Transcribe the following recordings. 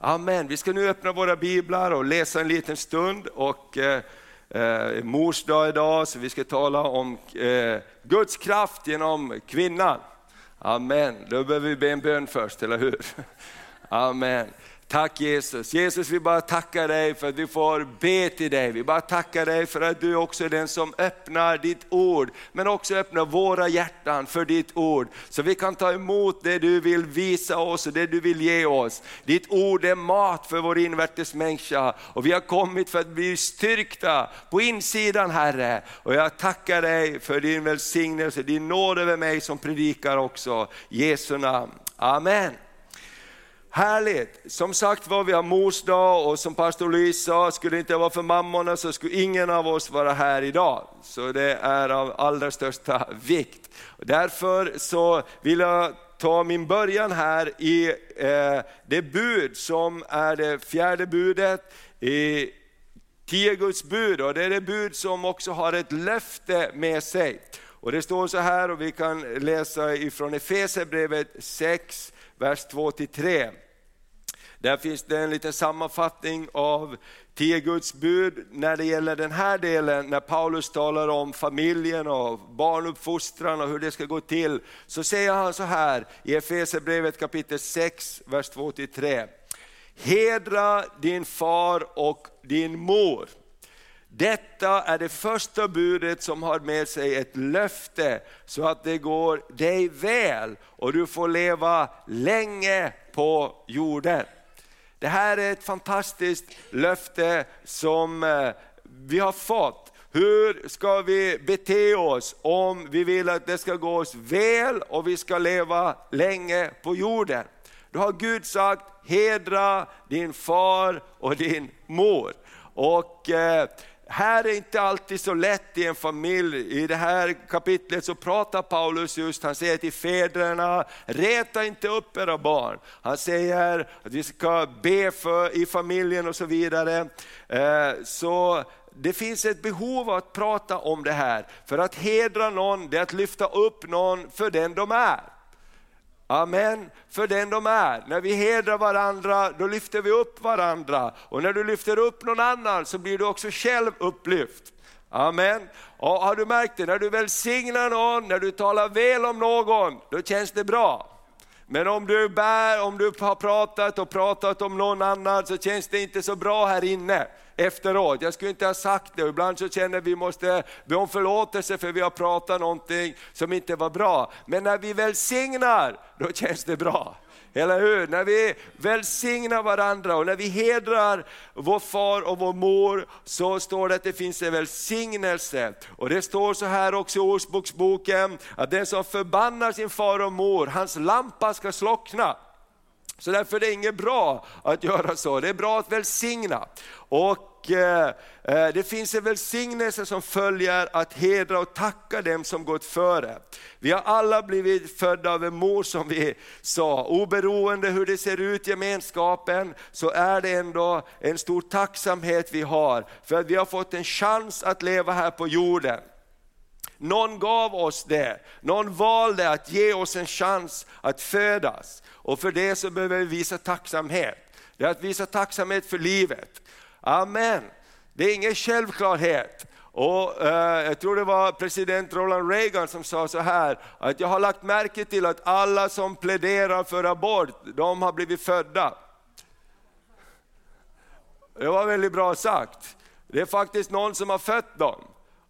Amen. Vi ska nu öppna våra biblar och läsa en liten stund. Och, eh, eh, mors dag idag, så vi ska tala om eh, Guds kraft genom kvinnan. Amen. Då behöver vi be en bön först, eller hur? Amen. Tack Jesus. Jesus vi bara tackar dig för att vi får be till dig. Vi bara tackar dig för att du också är den som öppnar ditt ord, men också öppnar våra hjärtan för ditt ord. Så vi kan ta emot det du vill visa oss och det du vill ge oss. Ditt ord är mat för vår invärtes människa och vi har kommit för att bli styrkta på insidan Herre. Och jag tackar dig för din välsignelse, din nåd över mig som predikar också. Jesu namn. Amen. Härligt! Som sagt var, vi har mors dag och som pastor Louise sa, skulle det inte vara för mammorna så skulle ingen av oss vara här idag. Så det är av allra största vikt. Därför så vill jag ta min början här i eh, det bud som är det fjärde budet i tio Guds bud. Och det är det bud som också har ett löfte med sig. Och Det står så här, och vi kan läsa ifrån Efesierbrevet 6, vers 2-3. Där finns det en liten sammanfattning av tio Guds bud när det gäller den här delen, när Paulus talar om familjen och barnuppfostran och hur det ska gå till. Så säger han så här i Efesierbrevet kapitel 6, vers 2-3. Hedra din far och din mor. Detta är det första budet som har med sig ett löfte så att det går dig väl och du får leva länge på jorden. Det här är ett fantastiskt löfte som eh, vi har fått. Hur ska vi bete oss om vi vill att det ska gå oss väl och vi ska leva länge på jorden? Då har Gud sagt, hedra din far och din mor. Och eh, här är inte alltid så lätt i en familj. I det här kapitlet så pratar Paulus just, han säger till fäderna, reta inte upp era barn. Han säger att vi ska be för i familjen och så vidare. Eh, så det finns ett behov av att prata om det här. För att hedra någon, det är att lyfta upp någon för den de är. Amen, för den de är. När vi hedrar varandra, då lyfter vi upp varandra. Och när du lyfter upp någon annan så blir du också själv upplyft. Amen. Och har du märkt det, när du välsignar någon, när du talar väl om någon, då känns det bra. Men om du bär, om du har pratat och pratat om någon annan så känns det inte så bra här inne efteråt. Jag skulle inte ha sagt det, ibland så känner vi måste be om förlåtelse för vi har pratat någonting som inte var bra. Men när vi välsignar, då känns det bra. Eller hur? När vi välsignar varandra och när vi hedrar vår far och vår mor så står det att det finns en välsignelse. Och det står så här också i Ordspråksboken att den som förbannar sin far och mor, hans lampa ska slockna. Så därför är det inget bra att göra så, det är bra att välsigna. Och Eh, eh, det finns en välsignelse som följer att hedra och tacka dem som gått före. Vi har alla blivit födda av en mor som vi sa, oberoende hur det ser ut i gemenskapen så är det ändå en stor tacksamhet vi har för att vi har fått en chans att leva här på jorden. Någon gav oss det, någon valde att ge oss en chans att födas. Och för det så behöver vi visa tacksamhet. Det är att visa tacksamhet för livet. Amen. Det är ingen självklarhet. Och, eh, jag tror det var president Ronald Reagan som sa så här, att jag har lagt märke till att alla som pläderar för abort, de har blivit födda. Det var väldigt bra sagt. Det är faktiskt någon som har fött dem.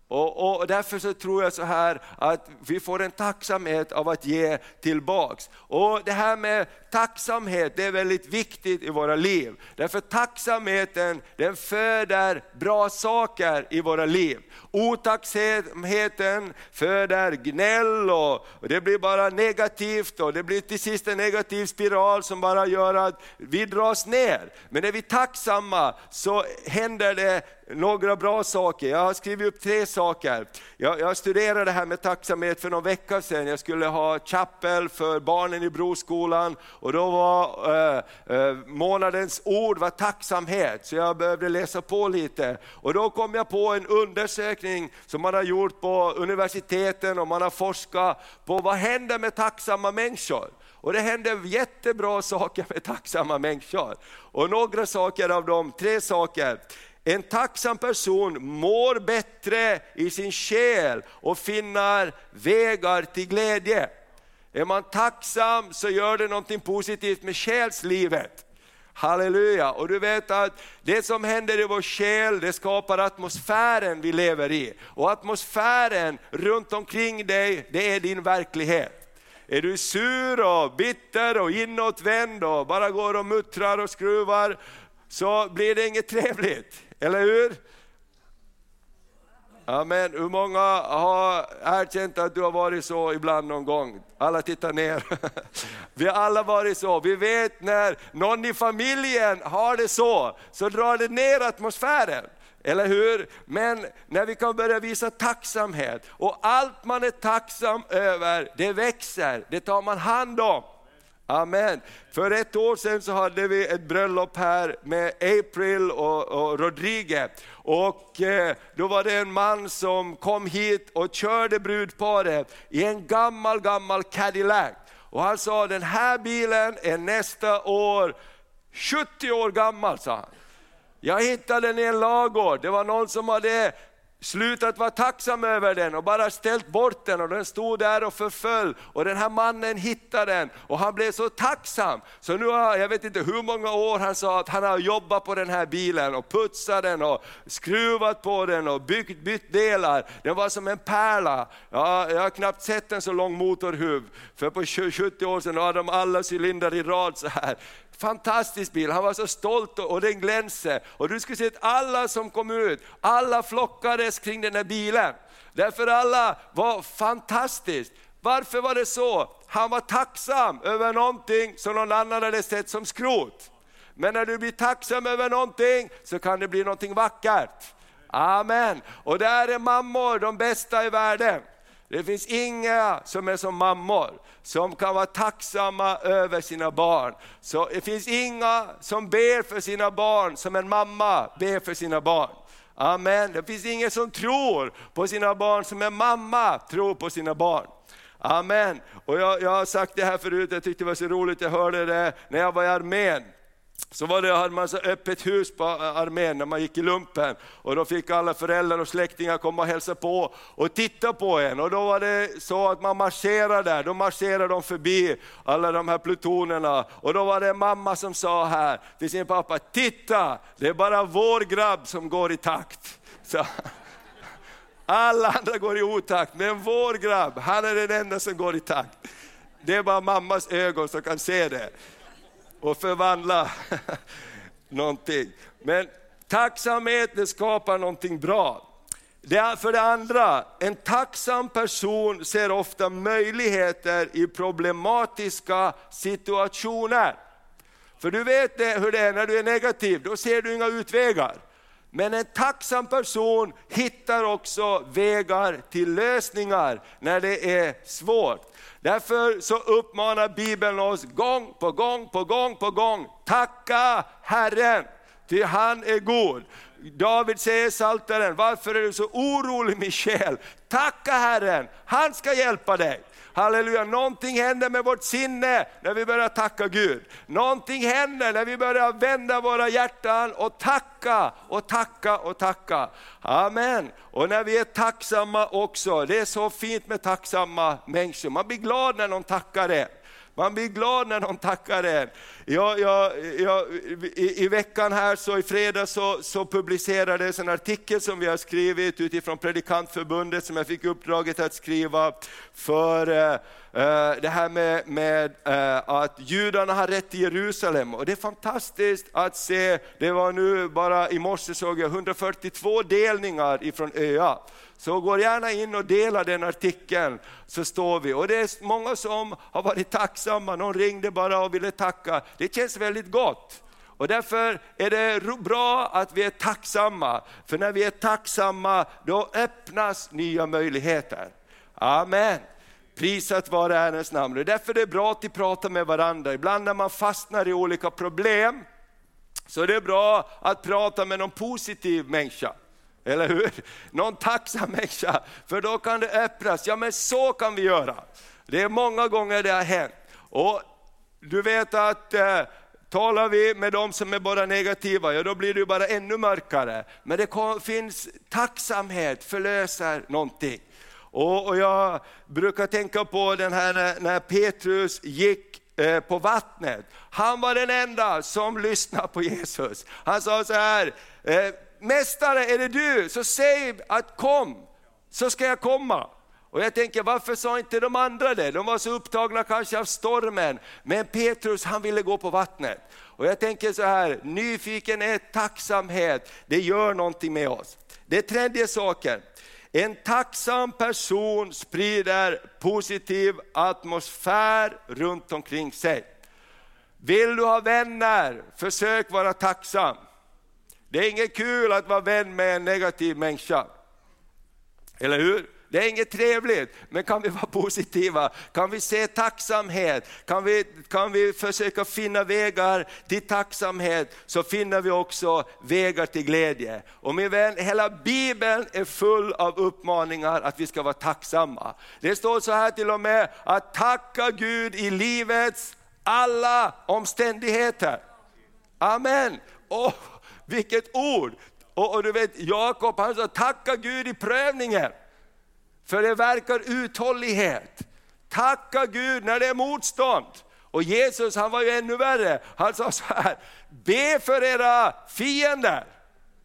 Och, och, därför så tror jag så här att vi får en tacksamhet av att ge tillbaks. Och det här med tacksamhet, det är väldigt viktigt i våra liv. Därför tacksamheten, den föder bra saker i våra liv. Otacksamheten föder gnäll och, och det blir bara negativt och det blir till sist en negativ spiral som bara gör att vi dras ner. Men är vi tacksamma så händer det några bra saker. Jag har skrivit upp tre saker. Jag, jag studerade det här med tacksamhet för någon vecka sedan. Jag skulle ha chapel för barnen i Broskolan och då var eh, eh, månadens ord var tacksamhet, så jag behövde läsa på lite. Och då kom jag på en undersökning som man har gjort på universiteten och man har forskat på vad händer med tacksamma människor. Och det händer jättebra saker med tacksamma människor. Och några saker av dem, tre saker. En tacksam person mår bättre i sin själ och finner vägar till glädje. Är man tacksam så gör det någonting positivt med själslivet. Halleluja! Och du vet att det som händer i vår själ, det skapar atmosfären vi lever i. Och atmosfären runt omkring dig, det är din verklighet. Är du sur och bitter och inåtvänd och bara går och muttrar och skruvar, så blir det inget trevligt, eller hur? Amen. Hur många har erkänt att du har varit så ibland någon gång? Alla tittar ner. Vi har alla varit så. Vi vet när någon i familjen har det så, så drar det ner atmosfären. Eller hur? Men när vi kan börja visa tacksamhet och allt man är tacksam över, det växer, det tar man hand om. Amen. För ett år sedan så hade vi ett bröllop här med April och, och Rodrigue. Och eh, då var det en man som kom hit och körde brudparet i en gammal, gammal Cadillac. Och han sa, den här bilen är nästa år 70 år gammal, sa han. Jag hittade den i en lagård, det var någon som hade slutat vara tacksam över den och bara ställt bort den och den stod där och förföll. Och den här mannen hittade den och han blev så tacksam. Så nu har, jag vet inte hur många år han sa att han har jobbat på den här bilen och putsat den och skruvat på den och byggt, bytt delar. Den var som en pärla. Ja, jag har knappt sett en så lång motorhuv. För på 70 år sedan hade de alla cylindrar i rad så här. Fantastisk bil, han var så stolt och den glänste. Och du skulle se att alla som kom ut, alla flockades kring den här bilen. Därför alla var fantastiskt. Varför var det så? Han var tacksam över någonting som någon annan hade sett som skrot. Men när du blir tacksam över någonting så kan det bli någonting vackert. Amen. Och där är mammor de bästa i världen. Det finns inga som är som mammor, som kan vara tacksamma över sina barn. Så det finns inga som ber för sina barn som en mamma ber för sina barn. Amen. Det finns ingen som tror på sina barn som en mamma tror på sina barn. Amen. Och jag, jag har sagt det här förut, jag tyckte det var så roligt, jag hörde det när jag var i armén så var det, hade man så öppet hus på armén när man gick i lumpen. Och då fick alla föräldrar och släktingar komma och hälsa på och titta på en. Och då var det så att man marscherade där, då marscherade de förbi alla de här plutonerna. Och då var det en mamma som sa här till sin pappa, titta, det är bara vår grabb som går i takt. Så, alla andra går i otakt, men vår grabb, han är den enda som går i takt. Det är bara mammas ögon som kan se det och förvandla någonting. Men tacksamhet det skapar någonting bra. Det är för det andra, en tacksam person ser ofta möjligheter i problematiska situationer. För du vet det, hur det är när du är negativ, då ser du inga utvägar. Men en tacksam person hittar också vägar till lösningar när det är svårt. Därför så uppmanar Bibeln oss gång på gång på gång på gång, tacka Herren, ty han är god. David säger i Psaltaren, varför är du så orolig min själ? Tacka Herren, han ska hjälpa dig. Halleluja, någonting händer med vårt sinne när vi börjar tacka Gud. Någonting händer när vi börjar vända våra hjärtan och tacka och tacka och tacka. Amen. Och när vi är tacksamma också, det är så fint med tacksamma människor. Man blir glad när någon tackar det. Man blir glad när någon tackar en. Jag, jag, jag, i, I veckan här, så i fredags, så, så publicerades en artikel som vi har skrivit utifrån Predikantförbundet, som jag fick uppdraget att skriva för eh, eh det här med, med eh, att judarna har rätt till Jerusalem. Och det är fantastiskt att se, det var nu bara i morse såg jag 142 delningar ifrån ÖA. Så gå gärna in och dela den artikeln, så står vi. Och det är många som har varit tacksamma, någon ringde bara och ville tacka. Det känns väldigt gott. Och därför är det bra att vi är tacksamma, för när vi är tacksamma då öppnas nya möjligheter. Amen. Prisat vare Herrens namn. Och därför är det bra att prata med varandra. Ibland när man fastnar i olika problem, så är det bra att prata med någon positiv människa. Eller hur? Någon tacksam människa, för då kan det öppnas. Ja men så kan vi göra. Det är många gånger det har hänt. Och du vet att eh, Talar vi med de som är bara negativa, ja då blir det ju bara ännu mörkare. Men det kom, finns tacksamhet förlöser någonting. Och, och, jag brukar tänka på den här när, när Petrus gick eh, på vattnet. Han var den enda som lyssnade på Jesus. Han sa så här, eh, Mästare är det du, så säg att kom, så ska jag komma. Och jag tänker, varför sa inte de andra det? De var så upptagna kanske av stormen. Men Petrus han ville gå på vattnet. Och jag tänker så här, nyfikenhet, tacksamhet, det gör någonting med oss. Det tredje saken, en tacksam person sprider positiv atmosfär runt omkring sig. Vill du ha vänner, försök vara tacksam. Det är inget kul att vara vän med en negativ människa. Eller hur? Det är inget trevligt, men kan vi vara positiva? Kan vi se tacksamhet? Kan vi, kan vi försöka finna vägar till tacksamhet, så finner vi också vägar till glädje. Och min vän, hela Bibeln är full av uppmaningar att vi ska vara tacksamma. Det står så här till och med, att tacka Gud i livets alla omständigheter. Amen. Oh, vilket ord! Och, och du vet Jakob han sa, tacka Gud i prövningen. För det verkar uthållighet. Tacka Gud när det är motstånd. Och Jesus han var ju ännu värre. Han sa så här, be för era fiender.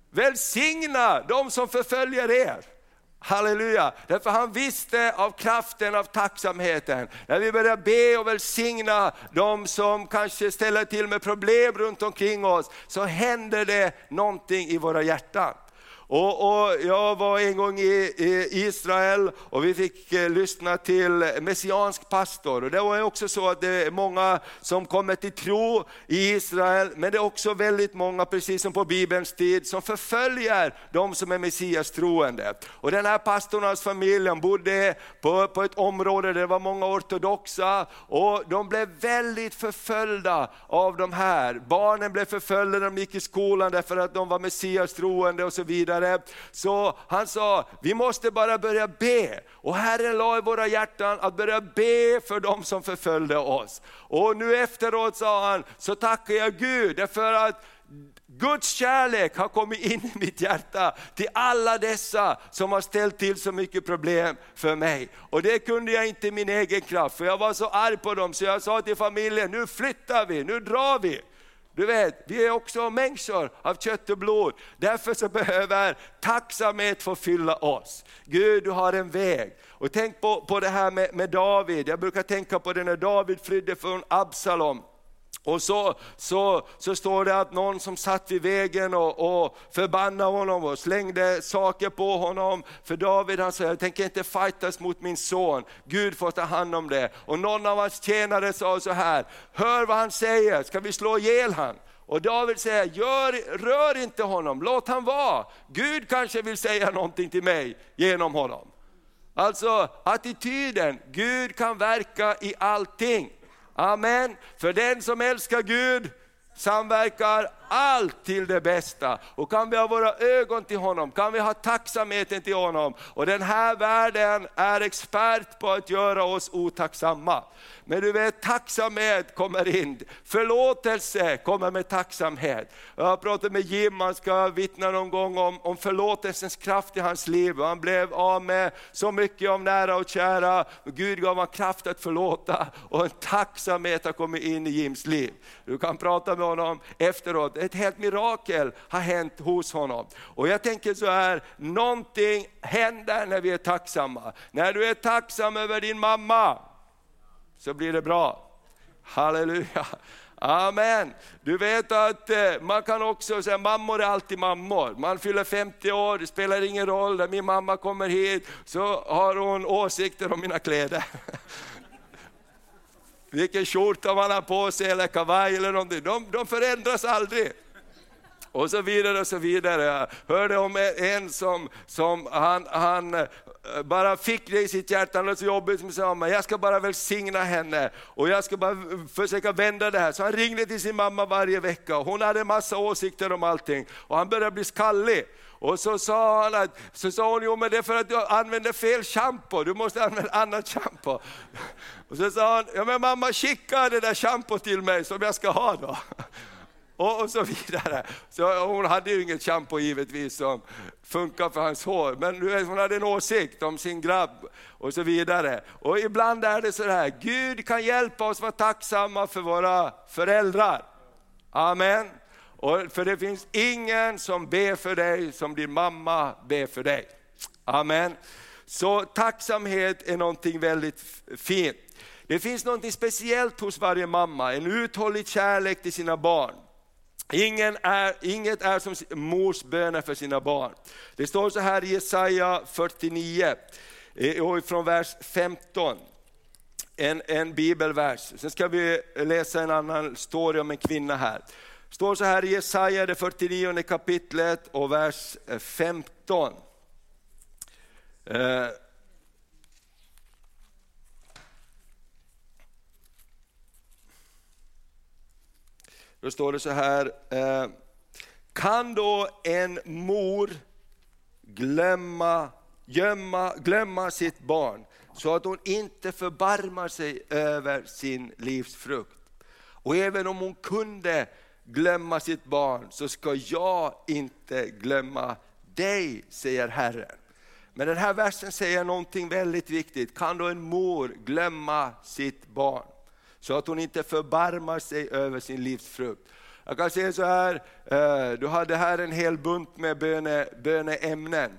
Välsigna de som förföljer er. Halleluja! Därför han visste av kraften av tacksamheten. När vi börjar be och välsigna de som kanske ställer till med problem runt omkring oss, så händer det någonting i våra hjärtan. Och, och, jag var en gång i, i Israel och vi fick eh, lyssna till messiansk pastor. Och det var också så att det är många som kommer till tro i Israel, men det är också väldigt många, precis som på Bibelns tid, som förföljer de som är Messias troende. Och den här pastorn och hans familj bodde på, på ett område där det var många ortodoxa och de blev väldigt förföljda av de här. Barnen blev förföljda när de gick i skolan därför att de var Messias troende och så vidare vidare. Så han sa, vi måste bara börja be. Och Herren la i våra hjärtan att börja be för dem som förföljde oss. Och nu efteråt sa han, så tackar jag Gud därför att Guds kärlek har kommit in i mitt hjärta till alla dessa som har ställt till så mycket problem för mig. Och det kunde jag inte i min egen kraft, för jag var så arg på dem så jag sa till familjen, nu flyttar vi, nu drar vi. Du vet, vi är också människor av kött och blod. Därför så behöver tacksamhet få fylla oss. Gud, du har en väg. Och tänk på, på det här med, med David. Jag brukar tänka på det när David flydde från Absalom. Och så, så, så står det att någon som satt vid vägen och, och förbannade honom och slängde saker på honom. För David han sa, jag tänker inte fightas mot min son, Gud får ta hand om det. Och någon av hans tjänare sa så här, hör vad han säger, ska vi slå ihjäl han? Och David säger, Gör, rör inte honom, låt han vara. Gud kanske vill säga någonting till mig genom honom. Alltså attityden, Gud kan verka i allting. Amen. För den som älskar Gud samverkar allt till det bästa. Och kan vi ha våra ögon till honom, kan vi ha tacksamheten till honom. Och den här världen är expert på att göra oss otacksamma. Men du vet, tacksamhet kommer in, förlåtelse kommer med tacksamhet. Jag har pratat med Jim, han ska vittna någon gång om, om förlåtelsens kraft i hans liv. Han blev av med så mycket av nära och kära, Gud gav honom kraft att förlåta och en tacksamhet har kommit in i Jims liv. Du kan prata med honom efteråt, ett helt mirakel har hänt hos honom. Och jag tänker så här, någonting händer när vi är tacksamma. När du är tacksam över din mamma, så blir det bra. Halleluja. Amen. Du vet att eh, man kan också säga, mammor är alltid mammor. Man fyller 50 år, det spelar ingen roll, när min mamma kommer hit så har hon åsikter om mina kläder. Vilken skjorta man har på sig eller kavaj eller någonting, de, de förändras aldrig. och så vidare och så vidare. Jag hörde om en som, som han, han bara fick det i sitt hjärta, han hade så jobbigt, som sa men jag ska bara välsigna henne och jag ska bara försöka vända det här. Så han ringde till sin mamma varje vecka och hon hade en massa åsikter om allting och han började bli skallig. Och så sa, han att, så sa hon, jo men det är för att du använder fel shampoo, du måste använda annat shampoo. Och så sa han, ja men mamma skicka det där shampoo till mig som jag ska ha då och, och så vidare. Så hon hade ju inget shampoo givetvis som funkar för hans hår, men hon hade en åsikt om sin grabb och så vidare. Och ibland är det så här, Gud kan hjälpa oss vara tacksamma för våra föräldrar. Amen. Och för det finns ingen som ber för dig som din mamma ber för dig. Amen. Så tacksamhet är någonting väldigt fint. Det finns något speciellt hos varje mamma, en uthållig kärlek till sina barn. Ingen är, inget är som mors böner för sina barn. Det står så här i Jesaja 49, och från vers 15. En, en bibelvers. Sen ska vi läsa en annan story om en kvinna här. Det står så här i Jesaja, det 49 kapitlet och vers 15. Då står det så här, eh, kan då en mor glömma, gömma, glömma sitt barn så att hon inte förbarmar sig över sin livsfrukt? Och även om hon kunde glömma sitt barn så ska jag inte glömma dig, säger Herren. Men den här versen säger någonting väldigt viktigt. Kan då en mor glömma sitt barn? Så att hon inte förbarmar sig över sin livsfrukt. Jag kan säga så här, eh, du hade här en hel bunt med böne, böneämnen.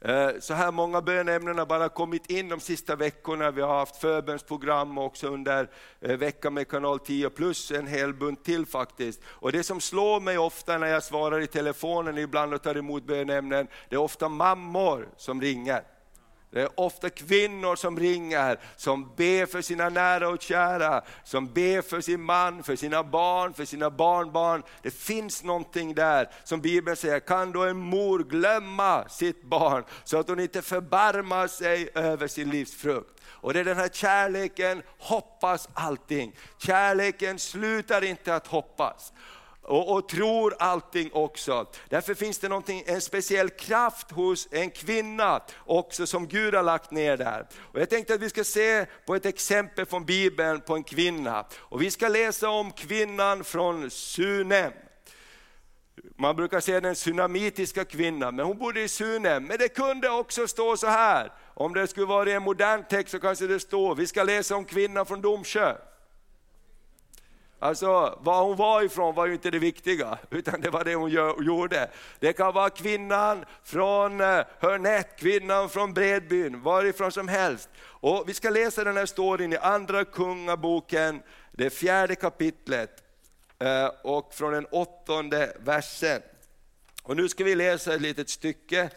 Eh, så här många böneämnen har bara kommit in de sista veckorna. Vi har haft förbönsprogram också under eh, veckan med kanal 10 plus en hel bunt till faktiskt. Och det som slår mig ofta när jag svarar i telefonen ibland och tar emot böneämnen, det är ofta mammor som ringer. Det är ofta kvinnor som ringer, som ber för sina nära och kära, som ber för sin man, för sina barn, för sina barnbarn. Det finns någonting där som Bibeln säger, kan då en mor glömma sitt barn så att hon inte förbarmar sig över sin livsfrukt. Och det är den här kärleken, hoppas allting. Kärleken slutar inte att hoppas och, och, tror allting också. Därför finns det en speciell kraft hos en kvinna också som Gud har lagt ner där. Och jag tänkte att vi ska se på ett exempel från Bibeln på en kvinna. Och vi ska läsa om kvinnan från Sunem. Man brukar säga den tsunamitiska kvinnan, men hon bodde i Sunem. Men det kunde också stå så här, om det skulle vara i en modern text så kanske det står, vi ska läsa om kvinnan från Domsjö. Alltså var hon var ifrån var ju inte det viktiga, utan det var det hon gjorde. Det kan vara kvinnan från eh, Hörnett, kvinnan från Bredbyn, varifrån som helst. Och vi ska läsa den här storyn i Andra Kungaboken, det fjärde kapitlet eh, och från den åttonde versen. Och nu ska vi läsa ett litet stycke,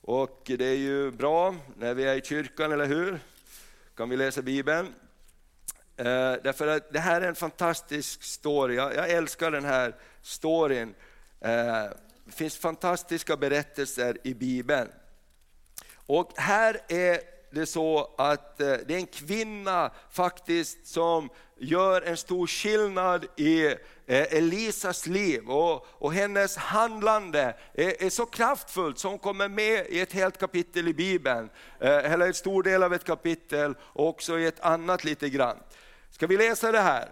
och det är ju bra när vi är i kyrkan, eller hur? Kan vi läsa Bibeln? Eh, därför att det här är en fantastisk story, jag, jag älskar den här storyn. Eh, det finns fantastiska berättelser i Bibeln. Och här är det så att eh, det är en kvinna faktiskt som gör en stor skillnad i eh, Elisas liv och, och hennes handlande är, är, så kraftfullt som kommer med i ett helt kapitel i Bibeln, eh, eller en stor del av ett kapitel och också i ett annat lite grann. Ska vi läsa det här?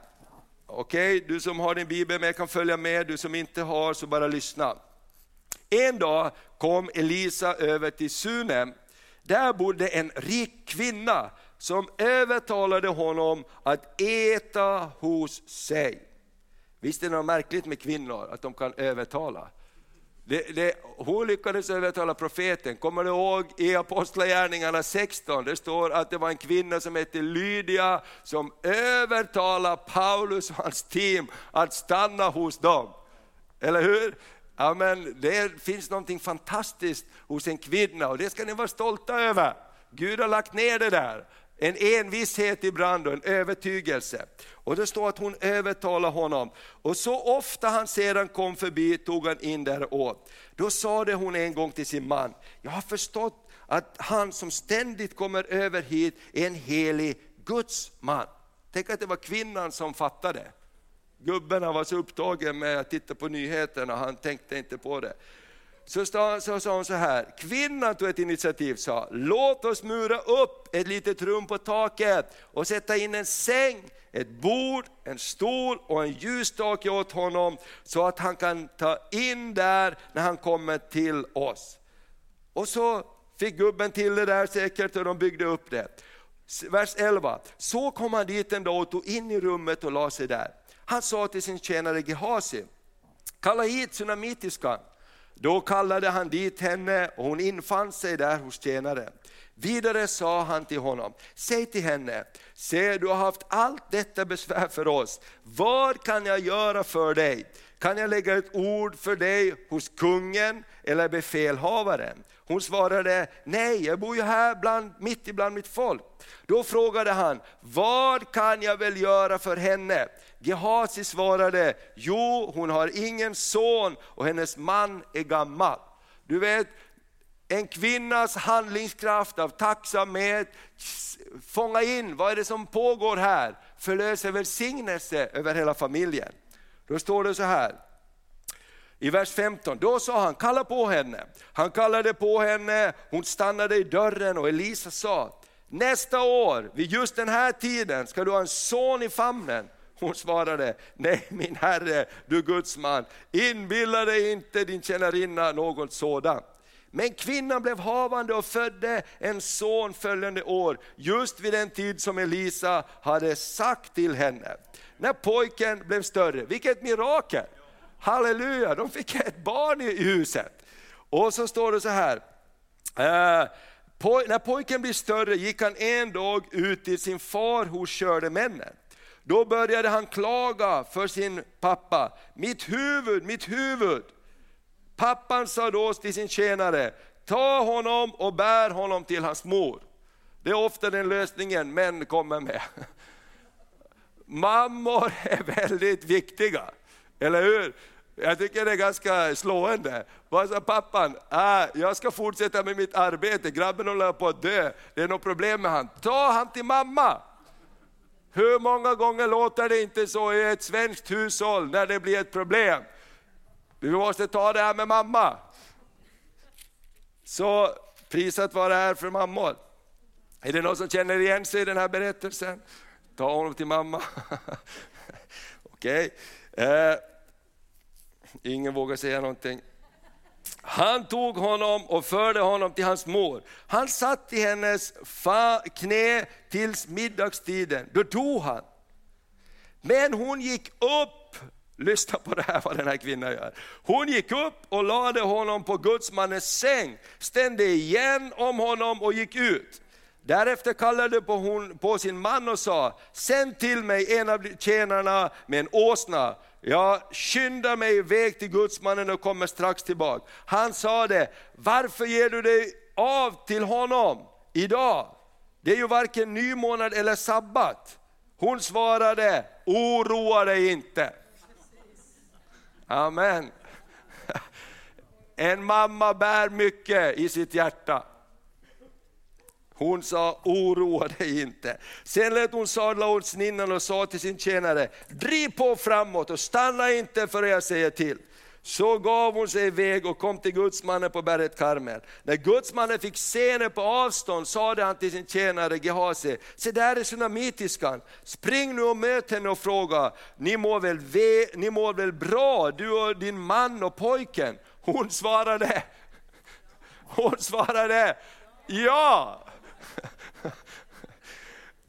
Okej, okay, du som har din bibel med kan följa med, du som inte har så bara lyssna. En dag kom Elisa över till Sunem, där bodde en rik kvinna som övertalade honom att äta hos sig. Visst är det något märkligt med kvinnor, att de kan övertala? Det, det, hon lyckades övertala profeten. Kommer du ihåg i Apostlagärningarna 16? Det står att det var en kvinna som hette Lydia som övertalade Paulus och hans team att stanna hos dem. Eller hur? Ja, men det finns något fantastiskt hos en kvinna och det ska ni vara stolta över. Gud har lagt ner det där en envishet ibland och en övertygelse. Och det står att hon övertalade honom. Och så ofta han sedan kom förbi tog han in där och åt. Då sade hon en gång till sin man, jag har förstått att han som ständigt kommer över hit är en helig Guds man. Tänk att det var kvinnan som fattade. Gubben var så upptagen med att titta på nyheterna, han tänkte inte på det. Så sa, så sa hon så här, kvinnan tog ett initiativ sa, låt oss mura upp ett litet rum på taket och sätta in en säng, ett bord, en stol och en ljusstake åt honom så att han kan ta in där när han kommer till oss. Och så fick gubben till det där säkert och de byggde upp det. Vers 11, så kom han dit en dag och tog in i rummet och la sig där. Han sa till sin tjänare Gehasi, kalla hit sunamitiskan. Då kallade han dit henne och hon infann sig där hos tjänaren. Vidare sa han till honom, säg till henne, se du har haft allt detta besvär för oss, vad kan jag göra för dig? Kan jag lägga ett ord för dig hos kungen eller befälhavaren? Hon svarade, nej jag bor ju här bland, mitt ibland mitt folk. Då frågade han, vad kan jag väl göra för henne? Gehazi svarade, jo hon har ingen son och hennes man är gammal. Du vet, en kvinnas handlingskraft av tacksamhet, fånga in vad är det som pågår här, förlöser välsignelse över hela familjen. Då står det så här, i vers 15, då sa han, kalla på henne. Han kallade på henne, hon stannade i dörren och Elisa sa, nästa år vid just den här tiden ska du ha en son i famnen. Hon svarade, nej min herre, du Guds man, inbilla dig inte din tjänarinna något sådant. Men kvinnan blev havande och födde en son följande år, just vid den tid som Elisa hade sagt till henne. När pojken blev större, vilket mirakel! Halleluja, de fick ett barn i huset. Och så står det så här, eh, poj när pojken blev större gick han en dag ut till sin far hos skördemännen. Då började han klaga för sin pappa, mitt huvud, mitt huvud. Pappan sa då till sin tjänare, ta honom och bär honom till hans mor. Det är ofta den lösningen män kommer med. Mammor är väldigt viktiga, eller hur? Jag tycker det är ganska slående. Vad sa pappan? Ah, jag ska fortsätta med mitt arbete, grabben håller på att dö, det är något problem med han. Ta han till mamma! Hur många gånger låter det inte så i ett svenskt hushåll när det blir ett problem? Vi måste ta det här med mamma. Så prisat vara här för mammor. Är det någon som känner igen sig i den här berättelsen? Ta honom till mamma. Okej. Okay. Eh, ingen vågar säga någonting. Han tog honom och förde honom till hans mor. Han satt i hennes knä tills middagstiden, då dog han. Men hon gick upp, lyssna på det här vad den här kvinnan gör. Hon gick upp och lade honom på gudsmannens säng, stängde igen om honom och gick ut. Därefter kallade hon på sin man och sa, sänd till mig en av tjänarna med en åsna jag skyndar mig iväg till gudsmannen och kommer strax tillbaka. Han sa det, varför ger du dig av till honom idag? Det är ju varken nymånad eller sabbat. Hon svarade, oroa dig inte. Amen. En mamma bär mycket i sitt hjärta. Hon sa, oroa dig inte. Sen lät hon sadla åsninnan och sa till sin tjänare, driv på framåt och stanna inte förrän jag säger till. Så gav hon sig iväg och kom till gudsmannen på berget Karmel. När gudsmannen fick se henne på avstånd sade han till sin tjänare Gehasi, se där är sunamitiskan, spring nu och möt henne och fråga, ni mår väl, ve, ni mår väl bra, du och din man och pojken? Hon svarade, hon svarade, ja!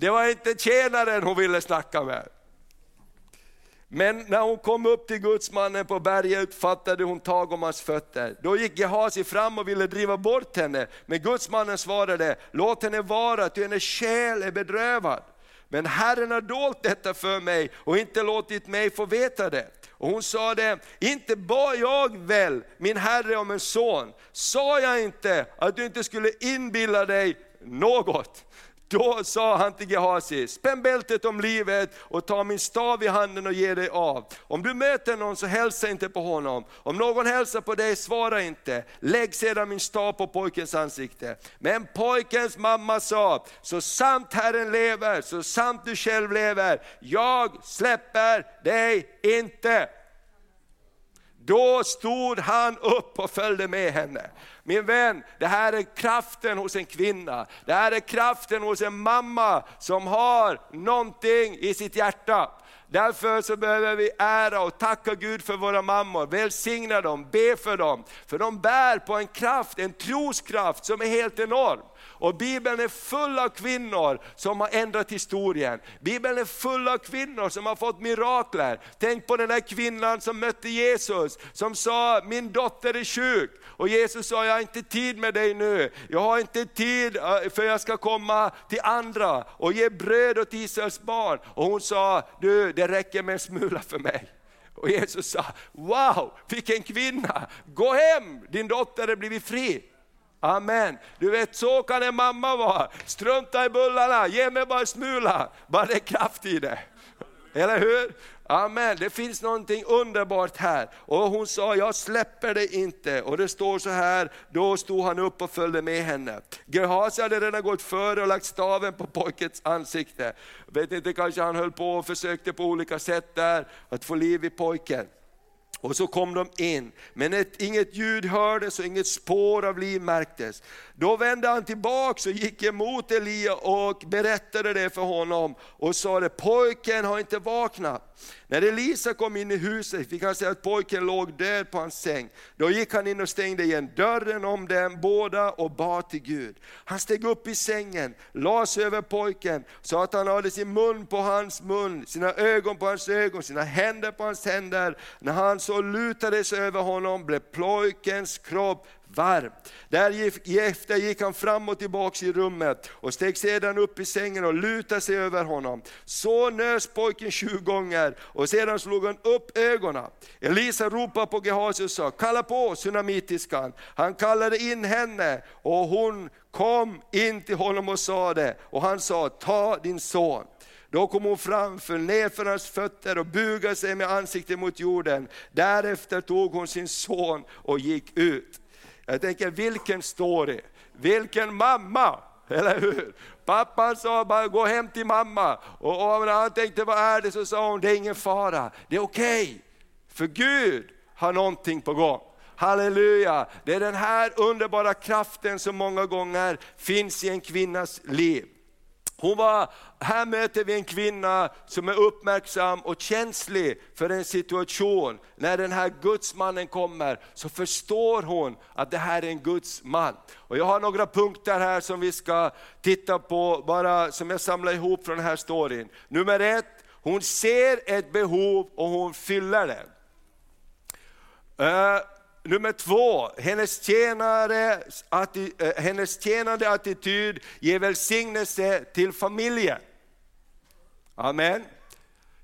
Det var inte tjänaren hon ville snacka med. Men när hon kom upp till gudsmannen på berget fattade hon tag om hans fötter. Då gick Gehasi fram och ville driva bort henne, men gudsmannen svarade, låt henne vara, ty hennes själ är bedrövad. Men Herren har dolt detta för mig och inte låtit mig få veta det. Och hon sade, inte bad jag väl min Herre om en son? Sa jag inte att du inte skulle inbilla dig något? Då sa han till Gehazi, spänn bältet om livet och ta min stav i handen och ge dig av. Om du möter någon så hälsa inte på honom. Om någon hälsar på dig, svara inte. Lägg sedan min stav på pojkens ansikte. Men pojkens mamma sa, så sant Herren lever, så sant du själv lever, jag släpper dig inte. Då stod han upp och följde med henne. Min vän, det här är kraften hos en kvinna. Det här är kraften hos en mamma som har någonting i sitt hjärta. Därför så behöver vi ära och tacka Gud för våra mammor, välsigna dem, be för dem. För de bär på en kraft, en troskraft som är helt enorm. Och Bibeln är full av kvinnor som har ändrat historien. Bibeln är full av kvinnor som har fått mirakler. Tänk på den där kvinnan som mötte Jesus, som sa, min dotter är sjuk. Och Jesus sa, jag har inte tid med dig nu. Jag har inte tid eh, för jag ska komma till andra och ge bröd åt Israels barn. Och hon sa, du det räcker med en smula för mig. Och Jesus sa, wow, vilken kvinna, gå hem, din dotter har blivit fri. Amen. Du vet, så kan en mamma vara. Strunta i bullarna, ge mig bara en smula, bara det är kraft i det. Eller hur? Amen, det finns någonting underbart här. Och hon sa, jag släpper det inte. Och det står så här, då stod han upp och följde med henne. Gehazi hade redan gått före och lagt staven på pojkens ansikte. Vet inte, kanske han höll på och försökte på olika sätt där att få liv i pojken. Och så kom de in, men ett, inget ljud hördes och inget spår av liv märktes. Då vände han tillbaks och gick emot Elia och berättade det för honom och sa det, pojken har inte vaknat. När Elisa kom in i huset fick han se att pojken låg död på hans säng. Då gick han in och stängde igen dörren om dem båda och bad till Gud. Han steg upp i sängen, las sig över pojken, sa att han hade sin mun på hans mun, sina ögon på hans ögon, sina händer på hans händer. När han så lutade sig över honom blev pojkens kropp varm. Därefter gick han fram och tillbaks i rummet och steg sedan upp i sängen och lutade sig över honom. Så nös pojken tjugo gånger och sedan slog han upp ögonen. Elisa ropade på Gehazi och sa, kalla på sunamitiskan. Han kallade in henne och hon kom in till honom och sa det. Och han sa, ta din son. Då kom hon fram, föll ner för hans fötter och bugade sig med ansiktet mot jorden. Därefter tog hon sin son och gick ut. Jag tänker vilken story, vilken mamma, eller hur? Pappan sa bara gå hem till mamma och, och när han tänkte vad är det så sa hon det är ingen fara, det är okej. Okay. För Gud har någonting på gång. Halleluja! Det är den här underbara kraften som många gånger finns i en kvinnas liv. Hon var, här möter vi en kvinna som är uppmärksam och känslig för en situation. När den här gudsmannen kommer så förstår hon att det här är en gudsman. Och jag har några punkter här som vi ska titta på, bara som jag samlar ihop från den här storyn. Nummer ett, hon ser ett behov och hon fyller det. Eh, Nummer två, hennes, tjänare, atti, eh, hennes tjänande attityd ger välsignelse till familjen. Amen.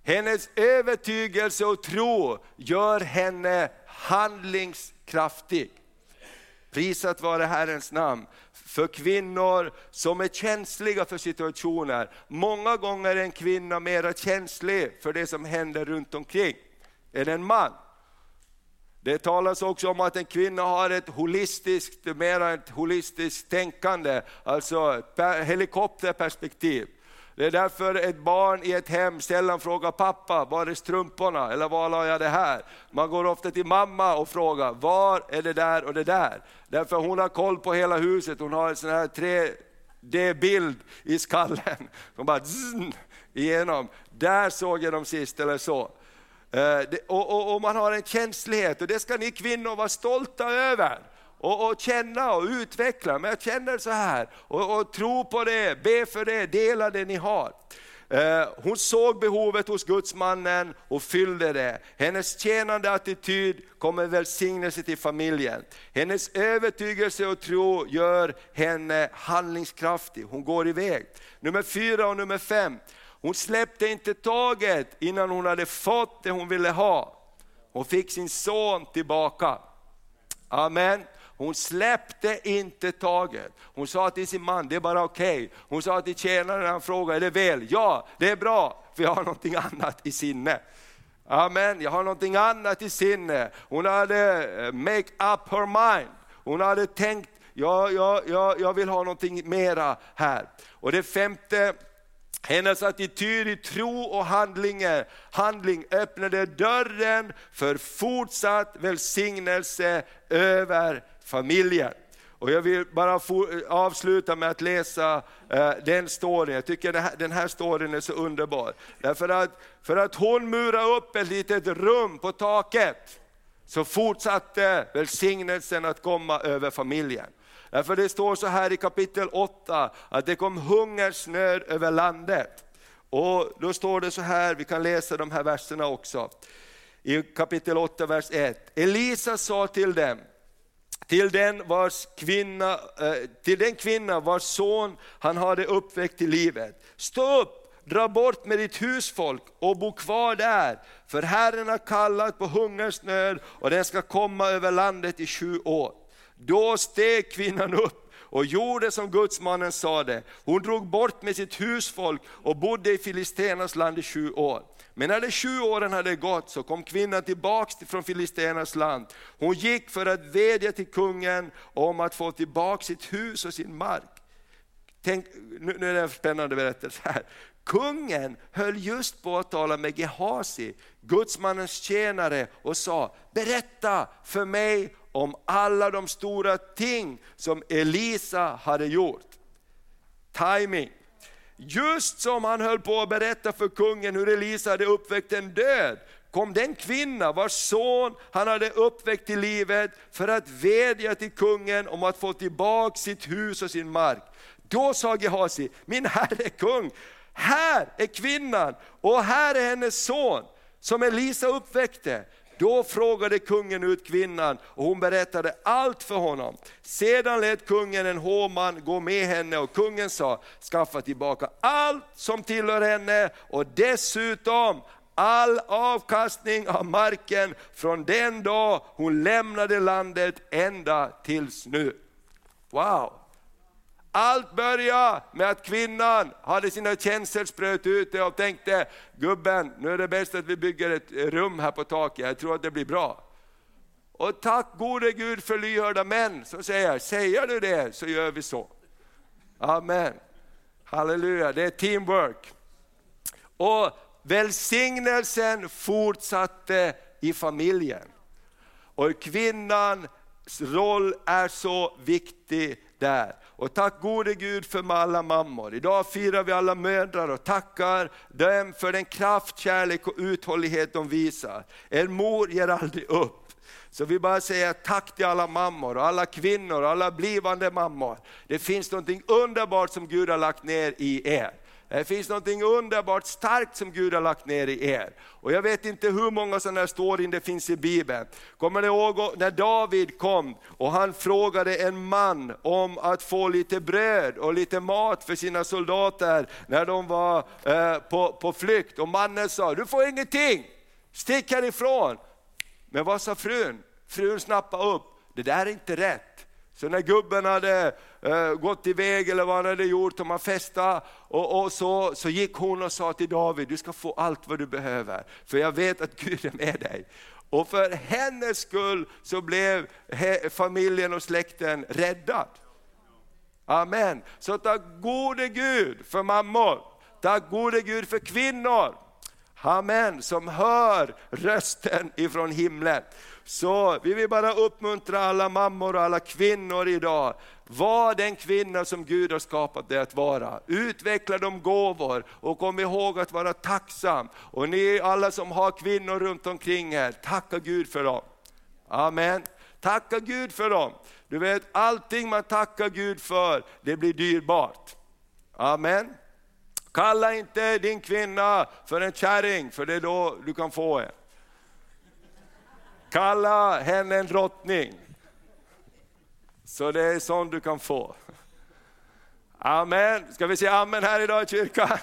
Hennes övertygelse och tro gör henne handlingskraftig. Prisat vare Herrens namn. För kvinnor som är känsliga för situationer. Många gånger är en kvinna mer känslig för det som händer runt omkring än en man. Det talas också om att en kvinna har ett holistiskt, mer ett holistiskt tänkande, alltså helikopterperspektiv. Det är därför ett barn i ett hem sällan frågar pappa, var är strumporna? Eller var la jag det här? Man går ofta till mamma och frågar, var är det där och det där? Därför hon har koll på hela huset, hon har en sån här 3D-bild i skallen. Hon bara zzz, igenom, där såg jag dem sist eller så. Eh, och, och, och, man har en känslighet och det ska ni kvinnor vara stolta över. Och, och känna och utveckla, men jag känner så här. Och, och tro på det, be för det, dela det ni har. Eh, hon såg behovet hos gudsmannen och fyllde det. Hennes tjänande attityd kommer välsignelse till familjen. Hennes övertygelse och tro gör henne handlingskraftig. Hon går iväg. Nummer fyra och nummer fem. Hon släppte inte taget innan hon hade fått det hon ville ha. Hon fick sin son tillbaka. Amen. hon släppte inte taget. Hon sa till sin man, det är bara okej. Okay. Hon sa till tjänaren när han frågade, är det väl? Ja, det är bra, för jag har någonting annat i sinne. Amen, jag har någonting annat i sinne. Hon hade eh, make up her mind. Hon hade tänkt, ja, ja, ja, jag vill ha någonting mera här. Och det femte, hennes attityd i tro och handling, handling öppnade dörren för fortsatt välsignelse över familjen. Och jag vill bara eh, avsluta med att läsa eh, den storyn. Jag tycker den här, den här storyn är så underbar. Därför att, för att hon murade upp ett litet rum på taket, så fortsatte välsignelsen att komma över familjen. Eh, Därför det står så här i kapitel 8, att det kom hungersnöd över landet. Och då står det så här, vi kan läsa de här verserna också. I kapitel 8, vers 1. Elisa sa till dem, till den, vars kvinna, eh, till den kvinna vars son han hade uppväckt till livet. Stå upp, dra bort med ditt husfolk och bo kvar där, för Herren har kallat på hungersnöd och den ska komma över landet i sju år. Då steg kvinnan upp och gjorde som gudsmannen sade. Hon drog bort med sitt husfolk och bodde i Filistenas land i sju år. Men när de sju åren hade gått så kom kvinnan tillbaks från Filistenas land. Hon gick för att vädja till kungen om att få tillbaka sitt hus och sin mark. Tänk, nu, är det en spännande berättelse här. Kungen höll just på att tala med Gehasi, gudsmannens tjänare, och sa, berätta för mig om alla de stora ting som Elisa hade gjort. Timing. Just som han höll på att berätta för kungen hur Elisa hade uppväckt en död, kom den kvinna vars son han hade uppväckt till livet för att vädja till kungen om att få tillbaka sitt hus och sin mark. Då sa Gehazi, min herre kung, här är kvinnan och här är hennes son som Elisa uppväckte. Då frågade kungen ut kvinnan och hon berättade allt för honom. Sedan lät kungen en hovman gå med henne och kungen sa, skaffa tillbaka allt som tillhör henne och dessutom all avkastning av marken från den dag hon lämnade landet ända tills nu. Wow! Allt började med att kvinnan hade sina känselspröt ute och tänkte, gubben nu är det bäst att vi bygger ett rum här på taket, jag tror att det blir bra. Och tack gode Gud för lyhörda män som säger, säger du det så gör vi så. Amen. Halleluja, det är teamwork. Och välsignelsen fortsatte i familjen. Och kvinnans roll är så viktig där. Och tack gode Gud för alla mammor. Idag firar vi alla mödrar och tackar dem för den kraft, kärlek och uthållighet de visar. En mor ger aldrig upp. Så vi bara säger tack till alla mammor, och alla kvinnor och alla blivande mammor. Det finns något underbart som Gud har lagt ner i er. Det finns något underbart starkt som Gud har lagt ner i er. Och jag vet inte hur många sådana här storyn det finns i Bibeln. Kommer ni ihåg när David kom och han frågade en man om att få lite bröd och lite mat för sina soldater när de var eh, på, på flykt. Och mannen sa, du får ingenting, stick härifrån. Men vad sa frun? Frun snappade upp, det där är inte rätt. Så när gubben hade Eh, gått iväg eller vad han hade gjort, och man festade, och, och, så, så gick hon och sa till David, du ska få allt vad du behöver, för jag vet att Gud är med dig. Och för hennes skull så blev familjen och släkten räddad. Amen. Så tack gode Gud för mammor, tack gode Gud för kvinnor. Amen, som hör rösten ifrån himlen. Så vi vill bara uppmuntra alla mammor och alla kvinnor idag. Var den kvinna som Gud har skapat dig att vara. Utveckla de gåvor och kom ihåg att vara tacksam. Och ni alla som har kvinnor runt omkring er, tacka Gud för dem. Amen. Tacka Gud för dem. Du vet, allting man tackar Gud för, det blir dyrbart. Amen. Kalla inte din kvinna för en kärring, för det är då du kan få en. Kalla henne en drottning. Så det är sånt du kan få. Amen. Ska vi säga amen här idag i kyrkan?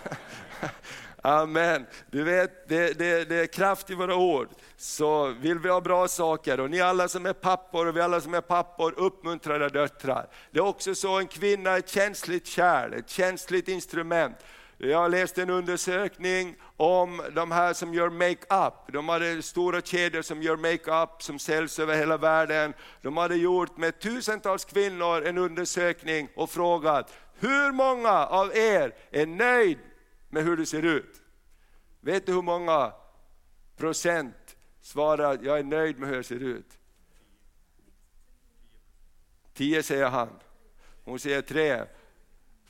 Amen. Du vet, det, det, det är kraft i våra ord. Så vill vi ha bra saker, och ni alla som är pappor och vi alla som är pappor, uppmuntra era döttrar. Det är också så, en kvinna är ett känsligt kärl, ett känsligt instrument. Jag läste en undersökning om de här som gör makeup. De hade stora kedjor som gör makeup som säljs över hela världen. De hade gjort med tusentals kvinnor en undersökning och frågat, hur många av er är nöjd med hur du ser ut? Vet du hur många procent svarar, jag är nöjd med hur jag ser ut? Tio säger han. Hon säger tre.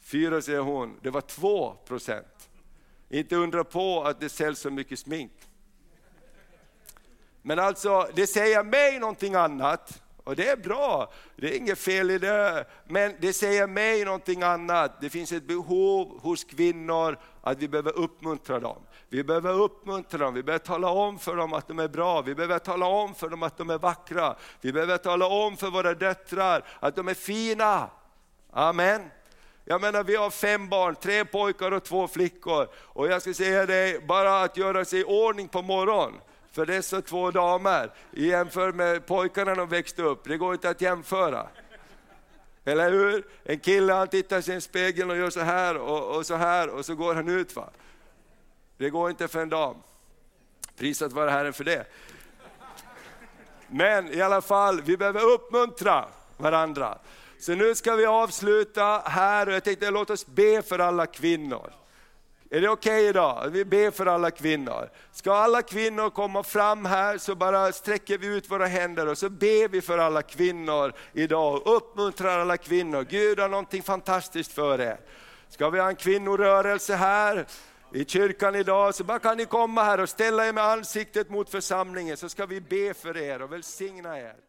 Fyra säger hon, det var två procent. Inte undra på att det säljs så mycket smink. Men alltså, det säger mig någonting annat. Och det är bra, det är inget fel i det. Men det säger mig någonting annat. Det finns ett behov hos kvinnor att vi behöver uppmuntra dem. Vi behöver uppmuntra dem, vi behöver tala om för dem att de är bra, vi behöver tala om för dem att de är vackra. Vi behöver tala om för våra döttrar att de är fina. Amen. Jag menar vi har fem barn, tre pojkar och två flickor. Och jag ska säga dig, bara att göra sig i ordning på morgonen för dessa två damer, jämfört med pojkarna när de växte upp, det går inte att jämföra. Eller hur? En kille han tittar sig i spegeln och gör så här och, och, så här och så går han ut. Va? Det går inte för en dam. Prisat vare Herren för det. Men i alla fall, vi behöver uppmuntra varandra. Så nu ska vi avsluta här och jag tänkte låt oss be för alla kvinnor. Är det okej okay idag? Vi ber för alla kvinnor. Ska alla kvinnor komma fram här så bara sträcker vi ut våra händer och så ber vi för alla kvinnor idag. Uppmuntrar alla kvinnor. Gud har någonting fantastiskt för er. Ska vi ha en kvinnorörelse här i kyrkan idag så bara kan ni komma här och ställa er med ansiktet mot församlingen så ska vi be för er och välsigna er.